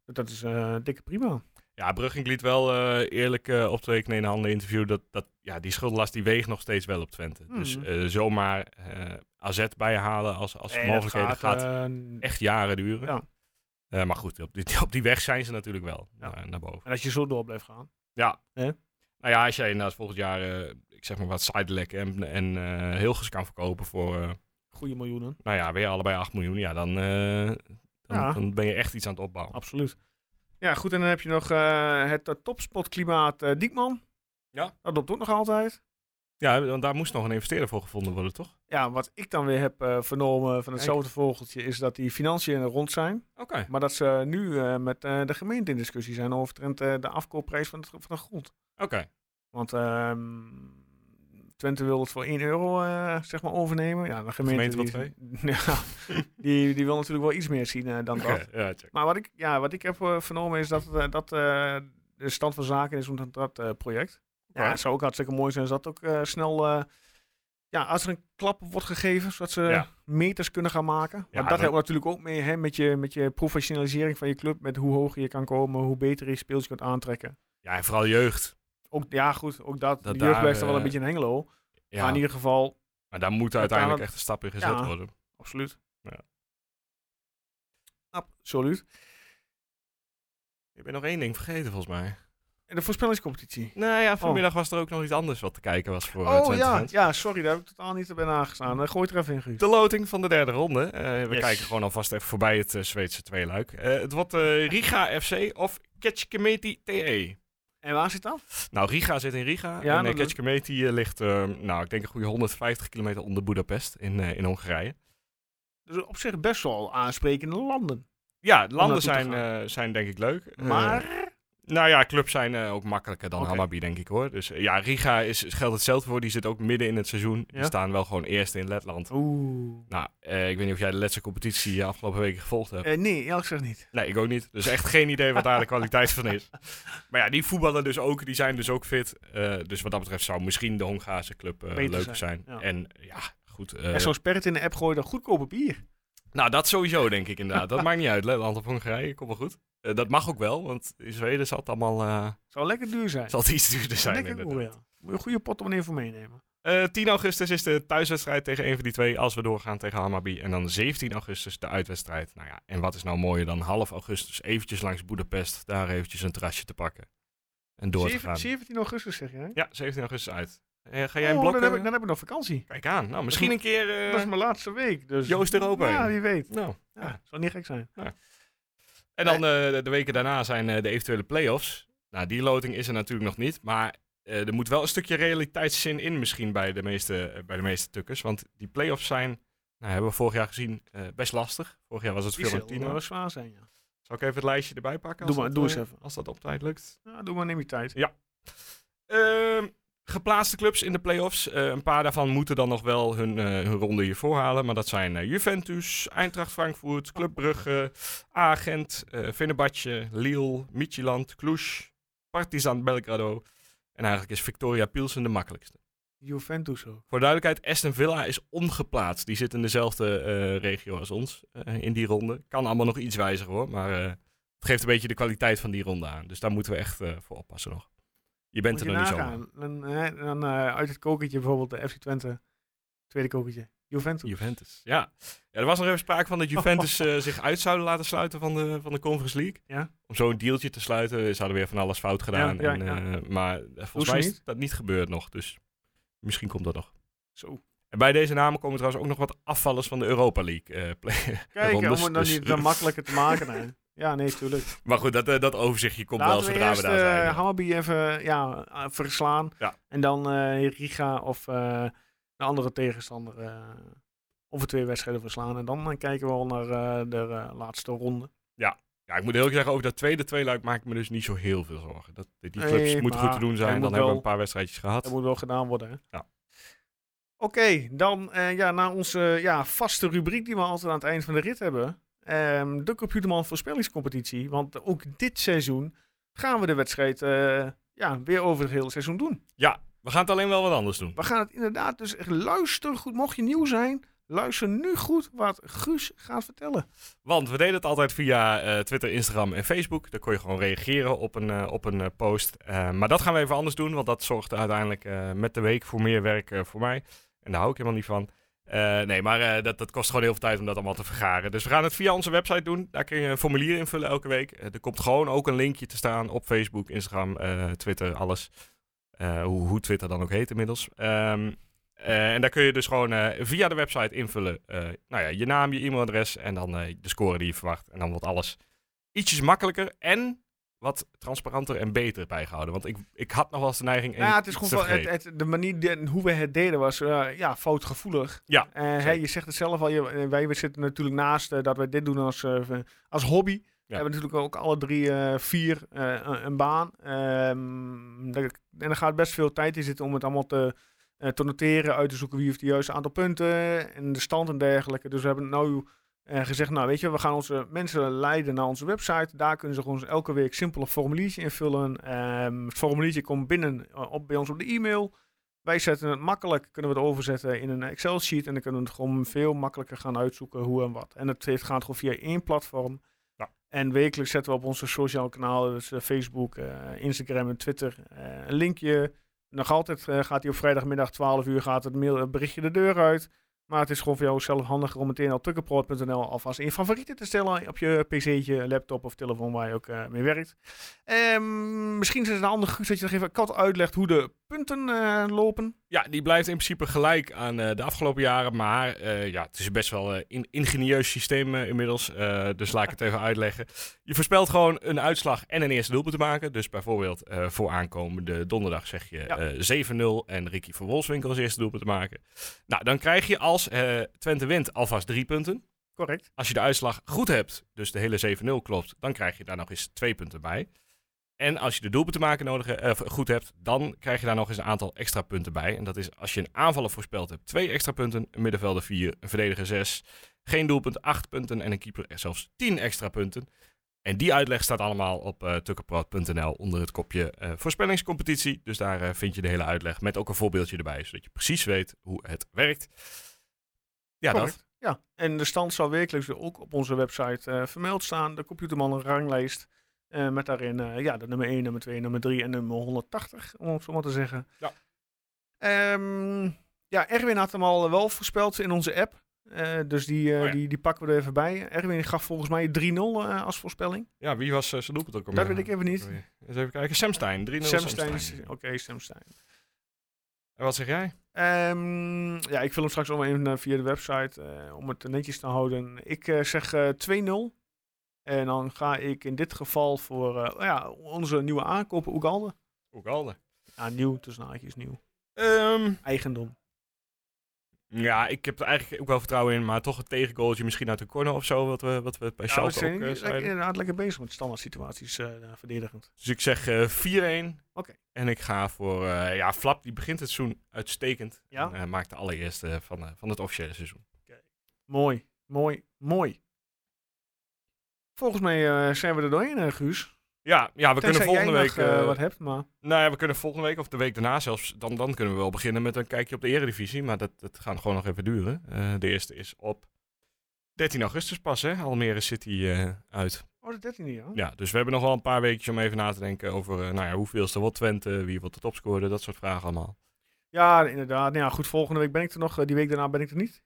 S1: Dus dat is eh, dikke prima.
S5: Ja, Brugging liet wel eh, eerlijk uh, optekenen in een ander interview dat, dat ja, die schuldenlast die weegt nog steeds wel op Twente. Dus
S1: Mhm.
S5: eh, zomaar eh, AZ bijhalen als, als
S1: Nee,
S5: mogelijkheden gaat,
S1: eh,
S5: echt jaren duren.
S1: Ja.
S5: Eh, maar goed, op die, op die weg zijn ze natuurlijk wel
S1: Ja.
S5: naar, naar boven.
S1: En als je zo door blijft gaan.
S5: Ja. Nou ja, als jij inderdaad volgend jaar, eh, ik zeg maar wat Sidelec en, en Hilgers kan verkopen voor, eh,
S1: Goede miljoenen.
S5: nou ja, weer allebei 8 miljoen, ja, dan, dan,
S1: Ja.
S5: dan ben je echt iets aan het opbouwen.
S1: Absoluut. Ja, goed. En dan heb je nog het uh, topsportklimaat eh, Diekman.
S5: Ja.
S1: Dat loopt ook nog altijd.
S5: Ja, want daar moest nog een investeerder voor gevonden worden, toch?
S1: Ja, wat ik dan weer heb eh, vernomen van hetzelfde vogeltje is dat die financiën rond zijn.
S5: Oké.
S1: Maar dat ze nu eh, met eh, de gemeente in discussie zijn over de afkoopprijs van, het, van de grond.
S5: Oké.
S1: Want ehm, Twente wil het voor 1 euro zeg maar overnemen. Ja, de gemeente,
S5: gemeente
S1: die, ja, die, die wil natuurlijk wel iets meer zien dan
S5: okay,
S1: dat.
S5: Ja,
S1: maar wat ik, ja, wat ik heb vernomen is dat, dat de stand van zaken is rond dat project. Ja, het zou ook hartstikke mooi zijn als dat ook uh, snel... ja, als er een klap wordt gegeven, zodat ze
S5: Ja.
S1: meters kunnen gaan maken. Maar
S5: Ja,
S1: dat helpt natuurlijk ook mee hè, met, je, met je professionalisering van je club. Met hoe hoger je kan komen, hoe beter je speels kunt aantrekken.
S5: Ja, en vooral jeugd.
S1: Ook, ja, goed, ook dat.
S5: Dat
S1: de jeugd blijft er wel een
S5: eh,
S1: beetje een hengelo.
S5: Ja,
S1: Maar in ieder geval,
S5: maar daar moet uiteindelijk echt een stap in gezet
S1: Ja.
S5: worden.
S1: absoluut.
S5: Ja.
S1: Absoluut.
S5: Je bent nog één ding vergeten, volgens mij.
S1: En de voorspellingscompetitie.
S5: Nou ja, vanmiddag was er ook nog iets anders wat te kijken was voor eh,
S1: Oh ja,
S5: fans.
S1: ja, sorry, daar heb ik totaal niet bij nagestaan. Uh, gooi het er even in, Guus.
S5: De loting van de derde ronde. Eh, we
S1: Yes.
S5: kijken gewoon alvast even voorbij het eh, Zweedse tweeluik. Eh, het wordt eh, Riga FC of Kecskemeti TE.
S1: En waar zit dat?
S5: Nou, Riga zit in Riga.
S1: Ja,
S5: en uh, eh, ligt, eh, nou, ik denk een goede 150 kilometer onder Budapest in, eh, in Hongarije.
S1: Dus op zich best wel aansprekende landen.
S5: Ja, de landen zijn, eh, zijn denk ik leuk. Eh,
S1: Maar,
S5: Nou ja, clubs zijn eh, ook makkelijker dan. Hammarby, denk ik hoor. Dus eh, ja, Riga is, geldt hetzelfde voor. Die zit ook midden in het seizoen. Die staan wel gewoon eerst in Letland.
S1: oeh.
S5: Nou, eh, ik weet niet of jij de laatste competitie afgelopen weken gevolgd hebt.
S1: Nee, eerlijk gezegd niet.
S5: Nee, ik ook niet. Dus echt geen idee wat daar de kwaliteit van is. Maar ja, die voetballen dus ook. Die zijn dus ook fit. Dus wat dat betreft zou misschien de Hongaarse club leuker
S1: zijn,
S5: zijn.
S1: ja.
S5: En ja, goed.
S1: en zo'n sperret in de app gooien, dan goedkope bier.
S5: Nou, dat sowieso denk ik inderdaad. Dat maakt niet uit. Letland of Hongarije, komt wel goed. Eh, dat mag ook wel, want in Zweden zal het allemaal eh,
S1: Zou lekker duur zijn.
S5: zal het iets duurder zijn.
S1: lekker
S5: inderdaad.
S1: ja. Moet je een goede portemonnee voor meenemen.
S5: Eh, 10 augustus is de thuiswedstrijd tegen een van die twee als we doorgaan tegen Hammarby. En dan 17 augustus de uitwedstrijd. Nou ja, en wat is nou mooier dan half augustus eventjes langs Boedapest, daar eventjes een terrasje te pakken. En door te gaan.
S1: 17 augustus zeg je, hè?
S5: Ja, 17 augustus uit. Eh, ga jij een
S1: Oh,
S5: blok...
S1: dan, heb ik, dan heb ik nog vakantie.
S5: Kijk aan. Nou, misschien een keer... eh,
S1: Dat is mijn laatste week. Dus...
S5: Joost Europa
S1: Ja, wie weet.
S5: nou,
S1: Ja, zou niet gek zijn.
S5: En dan eh, de, de weken daarna zijn de eventuele play-offs. Nou, die loting is er natuurlijk nog niet. Maar er moet wel een stukje realiteitszin in misschien bij de meeste, bij de meeste tukkers. Want die play-offs zijn, nou, hebben we vorig jaar gezien, best lastig. Vorig jaar was het
S1: Die
S5: Fiorentina.
S1: wel zwaar zijn, ja.
S5: Zal ik even het lijstje erbij pakken?
S1: Doe maar,
S5: dat,
S1: doe eens even.
S5: Als dat op tijd lukt.
S1: ja. Doe maar, neem je tijd.
S5: Ehm, geplaatste clubs in de play-offs. Eh, een paar daarvan moeten dan nog wel hun, eh, hun ronde hiervoor halen. Maar dat zijn eh, Juventus, Eintracht Frankfurt, Club Brugge, Agent, Fenerbahce, Lille, Midtjylland, Cluj, Partizan Belgrado. En eigenlijk is Victoria Pilsen de makkelijkste.
S1: Juventus ook.
S5: Voor duidelijkheid, Aston Villa is ongeplaatst. Die zit in dezelfde regio als ons in die ronde. Kan allemaal nog iets wijzigen hoor. Maar het geeft een beetje de kwaliteit van die ronde aan. Dus daar moeten we echt voor oppassen nog. Je bent
S1: Moet
S5: er nog niet zo.
S1: Dan, dan eh, uit het kokertje bijvoorbeeld de FC Twente. Tweede kokertje. Juventus.
S5: Juventus. Ja. ja, er was nog even sprake van dat Juventus eh, zich uit zouden laten sluiten van de, van de Conference League.
S1: Ja.
S5: Om zo'n dealtje te sluiten. Ze hadden weer van alles fout gedaan.
S1: Ja, ja,
S5: en, eh, maar volgens mij is
S1: niet?
S5: dat niet gebeurd nog. Dus misschien komt dat nog.
S1: Zo.
S5: En bij deze namen komen trouwens ook nog wat afvallers van de Europa League. play-
S1: Kijk,
S5: rondes.
S1: om het dan
S5: Dus-
S1: niet dan makkelijker te maken. Ja, nee, tuurlijk.
S5: Maar goed, dat, eh, dat overzichtje komt wel
S1: Laten we
S5: zodra
S1: eerst
S5: we daar zijn.
S1: eh, Hammarby even ja, eh, verslaan.
S5: Ja.
S1: En dan eh, Riga of eh, de andere tegenstander eh over twee wedstrijden verslaan. En dan eh, kijken we al naar eh, de eh, laatste ronde.
S5: Ja, ik moet heel erg zeggen, over dat tweede tweeluik maak ik me dus niet zo heel veel zorgen. Dat, die clubs
S1: Nee,
S5: moeten goed te doen zijn. Dan hebben we een paar wedstrijdjes gehad.
S1: Dat moet wel gedaan worden. Hè?
S5: Ja.
S1: Oké, dan eh, ja, naar onze ja, vaste rubriek die we altijd aan het eind van de rit hebben. Ehm, de Computerman voorspellingscompetitie. Want ook dit seizoen gaan we de wedstrijd eh, ja, weer over het hele seizoen doen.
S5: Ja, we gaan het alleen wel wat anders doen.
S1: We gaan het inderdaad dus echt luisteren goed. Mocht je nieuw zijn, luister nu goed wat Guus gaat vertellen.
S5: Want we deden het altijd via eh, Twitter, Instagram en Facebook. Daar kon je gewoon reageren op een, eh, op een post. Maar dat gaan we even anders doen, want dat zorgt uiteindelijk met de week voor meer werk voor mij. En daar hou ik helemaal niet van. Eh, nee, maar eh, dat, dat kost gewoon heel veel tijd om dat allemaal te vergaren. Dus we gaan het via onze website doen. Daar kun je een formulier invullen elke week. Eh, er komt gewoon ook een linkje te staan op Facebook, Instagram, Twitter, alles. Hoe, hoe Twitter dan ook heet inmiddels. Ehm, eh, en daar kun je dus gewoon via de website invullen. nou ja, je naam, je e-mailadres en dan de score die je verwacht. En dan wordt alles ietsjes makkelijker en wat transparanter en beter bijgehouden. Want ik, ik had nog wel eens de neiging.
S1: Ja, het is gewoon het, de manier hoe we het deden was eh, ja, foutgevoelig.
S5: Ja, zeker.
S1: je zegt het zelf al, je, eh, wij we zitten natuurlijk naast eh, dat wij dit doen als, als hobby. We hebben natuurlijk ook alle drie, vier, een, een baan. Ehm, en er gaat best veel tijd in zitten om het allemaal te, te noteren, uit te zoeken wie heeft de juiste aantal punten en de stand en dergelijke. Dus we hebben nou eh, gezegd, nou weet je, we gaan onze mensen leiden naar onze website. Daar kunnen ze gewoon elke week simpel een formuliertje invullen. Ehm, het formuliertje komt binnen eh, op, bij ons op de e-mail. Wij zetten het makkelijk, kunnen we het overzetten in een Excel-sheet. En dan kunnen we het gewoon veel makkelijker gaan uitzoeken hoe en wat. En het heeft, gaat gewoon via één platform.
S5: Ja.
S1: En wekelijks zetten we op onze sociale kanalen, dus eh, Facebook, eh, Instagram en Twitter, een linkje. Nog altijd gaat hij op vrijdagmiddag 12 uur gaat het mail, het berichtje de deur uit. Maar het is gewoon voor jou zelf handiger om meteen op tukkenproot.nl alvast in je favorieten te stellen op je pc'tje, laptop of telefoon waar je ook eh, mee werkt. Ehm, misschien is het een ander goed dat je nog even kort uitlegt hoe de punten eh, lopen.
S5: Ja, die blijft in principe gelijk aan eh, de afgelopen jaren. Maar ja, het is best wel een in ingenieus systeem inmiddels. Dus laat ik het even uitleggen. Je voorspelt gewoon een uitslag en een eerste doelpunt te maken. Dus bijvoorbeeld voor aankomende donderdag zeg je
S1: Ja.
S5: eh 7-0 en Ricky van Wolfswinkel als eerste doelpunt te maken. Nou, dan krijg je als eh, Twente wint alvast drie punten.
S1: Correct.
S5: Als je de uitslag goed hebt, dus de hele 7-0 klopt, dan krijg je daar nog eens twee punten bij. En als je de doelpunten maken nodig, eh, goed hebt, dan krijg je daar nog eens een aantal extra punten bij. En dat is als je een aanvaller voorspeld hebt, twee extra punten, een middenvelder vier, een verdediger zes, geen doelpunt acht punten en een keeper zelfs tien extra punten. En die uitleg staat allemaal op uh, onder het kopje eh, voorspellingscompetitie. Dus daar vind je de hele uitleg met ook een voorbeeldje erbij, zodat je precies weet hoe het werkt. Ja, dat.
S1: Ja, en de stand zal wekelijks ook op onze website eh, vermeld staan. De Computerman ranglijst. eh, met daarin eh, ja, de nummer 1, nummer 2, nummer 3 en nummer 180, om het zo maar te zeggen.
S5: Ja.
S1: Ehm, ja, Erwin had hem al wel voorspeld in onze app. Dus die,
S5: Oh ja.
S1: die, die pakken we er even bij. Erwin gaf volgens mij 3-0 eh, als voorspelling.
S5: Ja, wie was zijn doelpunt ook
S1: Dat weet ik even niet.
S5: Eens even kijken. Sam Stein, 3-0
S1: Sam
S5: Sam
S1: Stein.
S5: Stein.
S1: Oké, Sam Stein.
S5: En wat zeg jij?
S1: Ehm, ja, ik vul hem straks allemaal in eh, via de website eh, om het netjes te houden. Ik eh, zeg eh 2-0. En dan ga ik in dit geval voor eh, ja, onze nieuwe aankopen Oegalde.
S5: Oegalde.
S1: Ja, nieuw, tussen haakjes nieuw.
S5: Um,
S1: Eigendom.
S5: Ja, ik heb er eigenlijk ook wel vertrouwen in, maar toch een tegengoaltje misschien uit de corner of zo, wat we, wat we bij
S1: Ja,
S5: Schalke
S1: zijn
S5: ook
S1: lekker,
S5: zeiden.
S1: inderdaad lekker bezig met standaard situaties uh, verdedigend.
S5: Dus ik zeg uh, 4-1.
S1: Oké.
S5: En ik ga voor, uh, ja, Flap, die begint het seizoen uitstekend.
S1: Ja?
S5: En maakt de allereerste van, van het officiële seizoen.
S1: Okay. Mooi, mooi, mooi. Volgens mij zijn we er doorheen, Guus.
S5: Ja, ja we
S1: Tenzij
S5: kunnen volgende week.
S1: Nog,
S5: uh,
S1: wat hebt, maar.
S5: Nou ja, we kunnen volgende week of de week daarna zelfs. Dan, dan kunnen we wel beginnen met een kijkje op de Eredivisie. Maar dat, dat gaat gewoon nog even duren. Uh, de eerste is op 13 augustus pas, hè? Almere City uh, uit.
S1: Oh, de 13e, ja.
S5: Ja, dus we hebben nog wel een paar weekjes om even na te denken over eh, nou ja, hoeveelste wordt Twente, wie wordt de topscorer, dat soort vragen allemaal.
S1: Ja, inderdaad. Nou ja, goed, volgende week ben ik er nog. eh, Die week daarna ben ik er niet.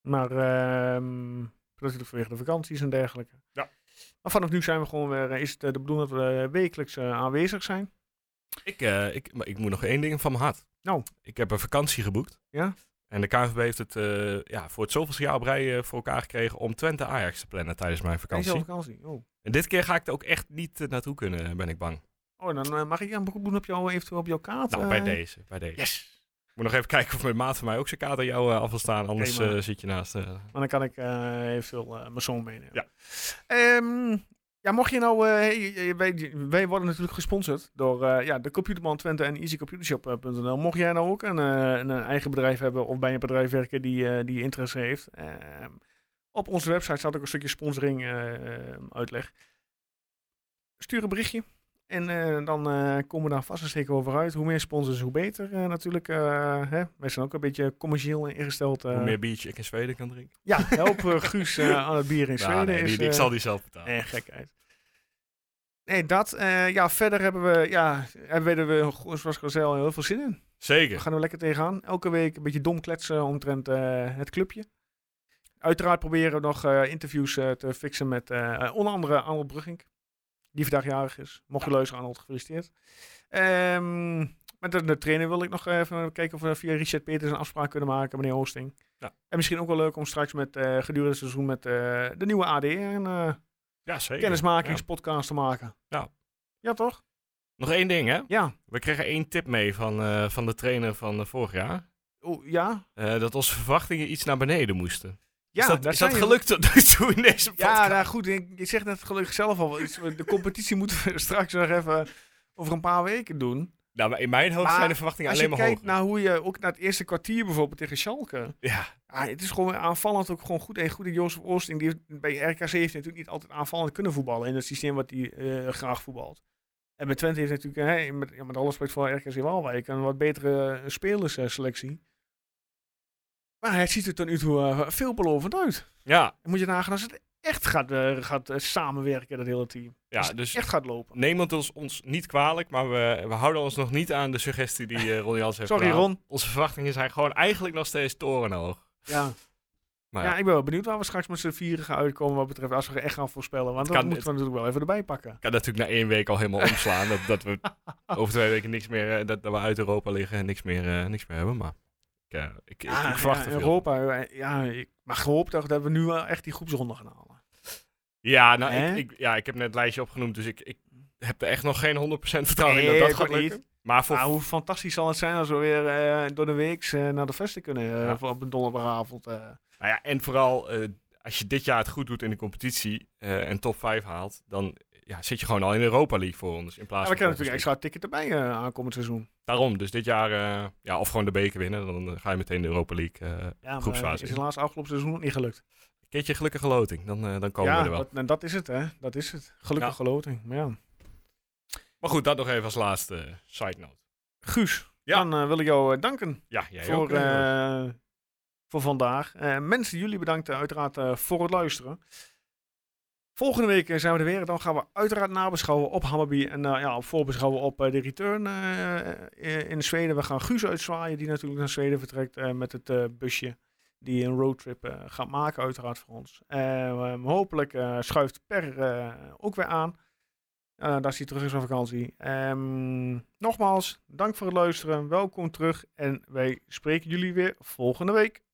S1: Maar ehm natuurlijk vanwege de vakanties en dergelijke.
S5: Ja.
S1: Maar vanaf nu zijn we gewoon weer, eh, is het eh, de bedoeling dat we eh, wekelijks aanwezig zijn.
S5: Ik, ik, maar ik moet nog één ding van mijn hart.
S1: Nou.
S5: Ik heb een vakantie geboekt.
S1: Ja?
S5: En de KNVB heeft het ja, voor het zoveelste jaar op rij voor elkaar gekregen om Twente Ajax te plannen tijdens mijn vakantie.
S1: vakantie. Oh.
S5: En dit keer ga ik er ook echt niet naartoe kunnen, ben ik bang.
S1: Oh, dan mag ik een beroep doen op jou, eventueel op jouw kaart?
S5: Nou, bij deze, bij deze.
S1: Yes.
S5: Ik moet nog even kijken of mijn maat van mij ook zijn kaart aan jou eh, af wil staan, anders
S1: maar-
S5: eh, zit je naast. eh,
S1: Maar dan kan ik eventueel mijn zoon meenemen.
S5: Ja.
S1: Ehm, ja, mocht je nou... eh, wij, wij worden natuurlijk gesponsord door ja, de Computerman Twente en easycomputershop.nl. Mocht jij nou ook een, een eigen bedrijf hebben of bij een bedrijf werken die, die interesse heeft... ehm, op onze website staat ook een stukje sponsoring eh, eh, uitleg. Stuur een berichtje. En eh, dan eh, komen we daar vast en zeker over uit. Hoe meer sponsors, hoe beter eh, natuurlijk. hè? Wij zijn ook een beetje commercieel ingesteld.
S5: hoe meer biertje ik in Zweden kan drinken.
S1: Ja, help Guus aan het bier in
S5: Nou,
S1: Zweden.
S5: nee,
S1: is,
S5: die, ik zal die zelf betalen.
S1: Nee, gekheid. Nee, dat. ja, verder hebben we, ja, hebben we, zoals al heel veel zin in. We
S5: Zeker.
S1: gaan er lekker tegenaan. Elke week een beetje dom kletsen omtrent het clubje. Uiteraard proberen we nog interviews te fixen met onder andere Arnold Brugging. Die vandaag jarig is. Mocht Arnold, gefeliciteerd. Ehm, met de, de trainer wil ik nog even kijken of we via Richard Peters een afspraak kunnen maken, meneer Oosting.
S5: Ja.
S1: En misschien ook wel leuk om straks met eh, gedurende het seizoen met eh, de nieuwe AD een eh,
S5: Ja, zeker.
S1: kennismakingspodcast te maken.
S5: Ja.
S1: Ja, toch?
S5: Nog één ding, hè?
S1: Ja.
S5: We kregen één tip mee van, van de trainer van vorig jaar.
S1: Oeh, ja.
S5: Dat onze verwachtingen iets naar beneden moesten.
S1: Ja,
S5: is dat, is dat
S1: je-
S5: gelukt tot nu toe in deze podcast?
S1: Ja, nou goed, ik, je zegt net gelukkig zelf al. De competitie moeten we straks nog even over een paar weken doen.
S5: Nou, maar in mijn hoofd
S1: Maar
S5: zijn de verwachtingen
S1: Als je
S5: alleen maar
S1: kijkt
S5: hoger.
S1: naar hoe je ook naar het eerste kwartier bijvoorbeeld tegen Schalke.
S5: Ja,
S1: het is gewoon aanvallend ook gewoon goed. En goed, Jozef Oosting, die bij RKC heeft natuurlijk niet altijd aanvallend kunnen voetballen in het systeem wat hij eh, graag voetbalt. En bij Twente heeft natuurlijk, hè, met, ja, met alle respect voor RKC Waalwijk, een wat betere eh, spelersselectie. Maar het ziet er tot nu toe eh, veelbelovend uit.
S5: ja,
S1: moet je nagaan als het echt gaat, eh, gaat eh, samenwerken, dat hele team.
S5: ja
S1: Als het
S5: dus
S1: echt gaat lopen.
S5: neem het ons, ons niet kwalijk, maar we, we houden ons nog niet aan de suggestie die eh, Ron Jans heeft
S1: Sorry
S5: gedaan.
S1: Ron.
S5: Onze verwachtingen zijn gewoon eigenlijk nog steeds torenhoog.
S1: Ja.
S5: Maar
S1: ja,
S5: ja,
S1: ik ben wel benieuwd waar we straks met z'n vieren gaan uitkomen wat betreft als we echt gaan voorspellen. Want dat moeten we natuurlijk wel even erbij pakken.
S5: ik kan natuurlijk na één week al helemaal omslaan. Dat, dat we over twee weken niks meer, dat, dat we uit Europa liggen en niks meer, niks meer hebben. Maar ik, eh, ik, ik,
S1: Ja,
S5: ik verwacht
S1: ja,
S5: er.
S1: Europa, eh, ja, ik mag gehoopt dat dat we nu wel echt die groepsronde gaan halen.
S5: Ja, nou, ik, ik, ja, ik heb net het lijstje opgenoemd, dus ik, ik heb er echt nog geen 100% vertrouwen in dat dat gaat lukken.
S1: niet.
S5: Maar voor,
S1: Maar hoe fantastisch zal het zijn als we weer eh, door de week naar de vesten kunnen
S5: Ja.
S1: voor op een donderdagavond.
S5: nou ja, en vooral, als je dit jaar het goed doet in de competitie en top 5 haalt, dan ja, zit je gewoon al in de Europa League voor ons. In plaats
S1: Ja, we kunnen natuurlijk extra ticket erbij eh, aankomend seizoen.
S5: Daarom, dus dit jaar, eh, ja, of gewoon de beker winnen, dan eh, ga je meteen de Europa League eh
S1: Ja,
S5: groepsfase
S1: is helaas afgelopen seizoen nog niet gelukt.
S5: Een keertje gelukkige loting, dan, dan komen
S1: ja,
S5: we er wel.
S1: dat, en dat is het, hè. Dat is het. Gelukkige loting. Maar ja.
S5: Maar goed, dat nog even als laatste side note.
S1: Guus,
S5: Ja.
S1: dan wil ik jou danken
S5: Ja, jij
S1: voor,
S5: ook.
S1: voor vandaag. Mensen, jullie bedankt uiteraard voor het luisteren. Volgende week eh, zijn we er weer. Dan gaan we uiteraard nabeschouwen op Hammarby. En eh, ja, op voorbeschouwen op eh, de return in Zweden. We gaan Guus uitzwaaien, die natuurlijk naar Zweden vertrekt met het busje. Die een roadtrip gaat maken, uiteraard voor ons. Hopelijk schuift Per ook weer aan. Daar is hij terug is van vakantie. Ehm, nogmaals, dank voor het luisteren. Welkom terug. En wij spreken jullie weer volgende week.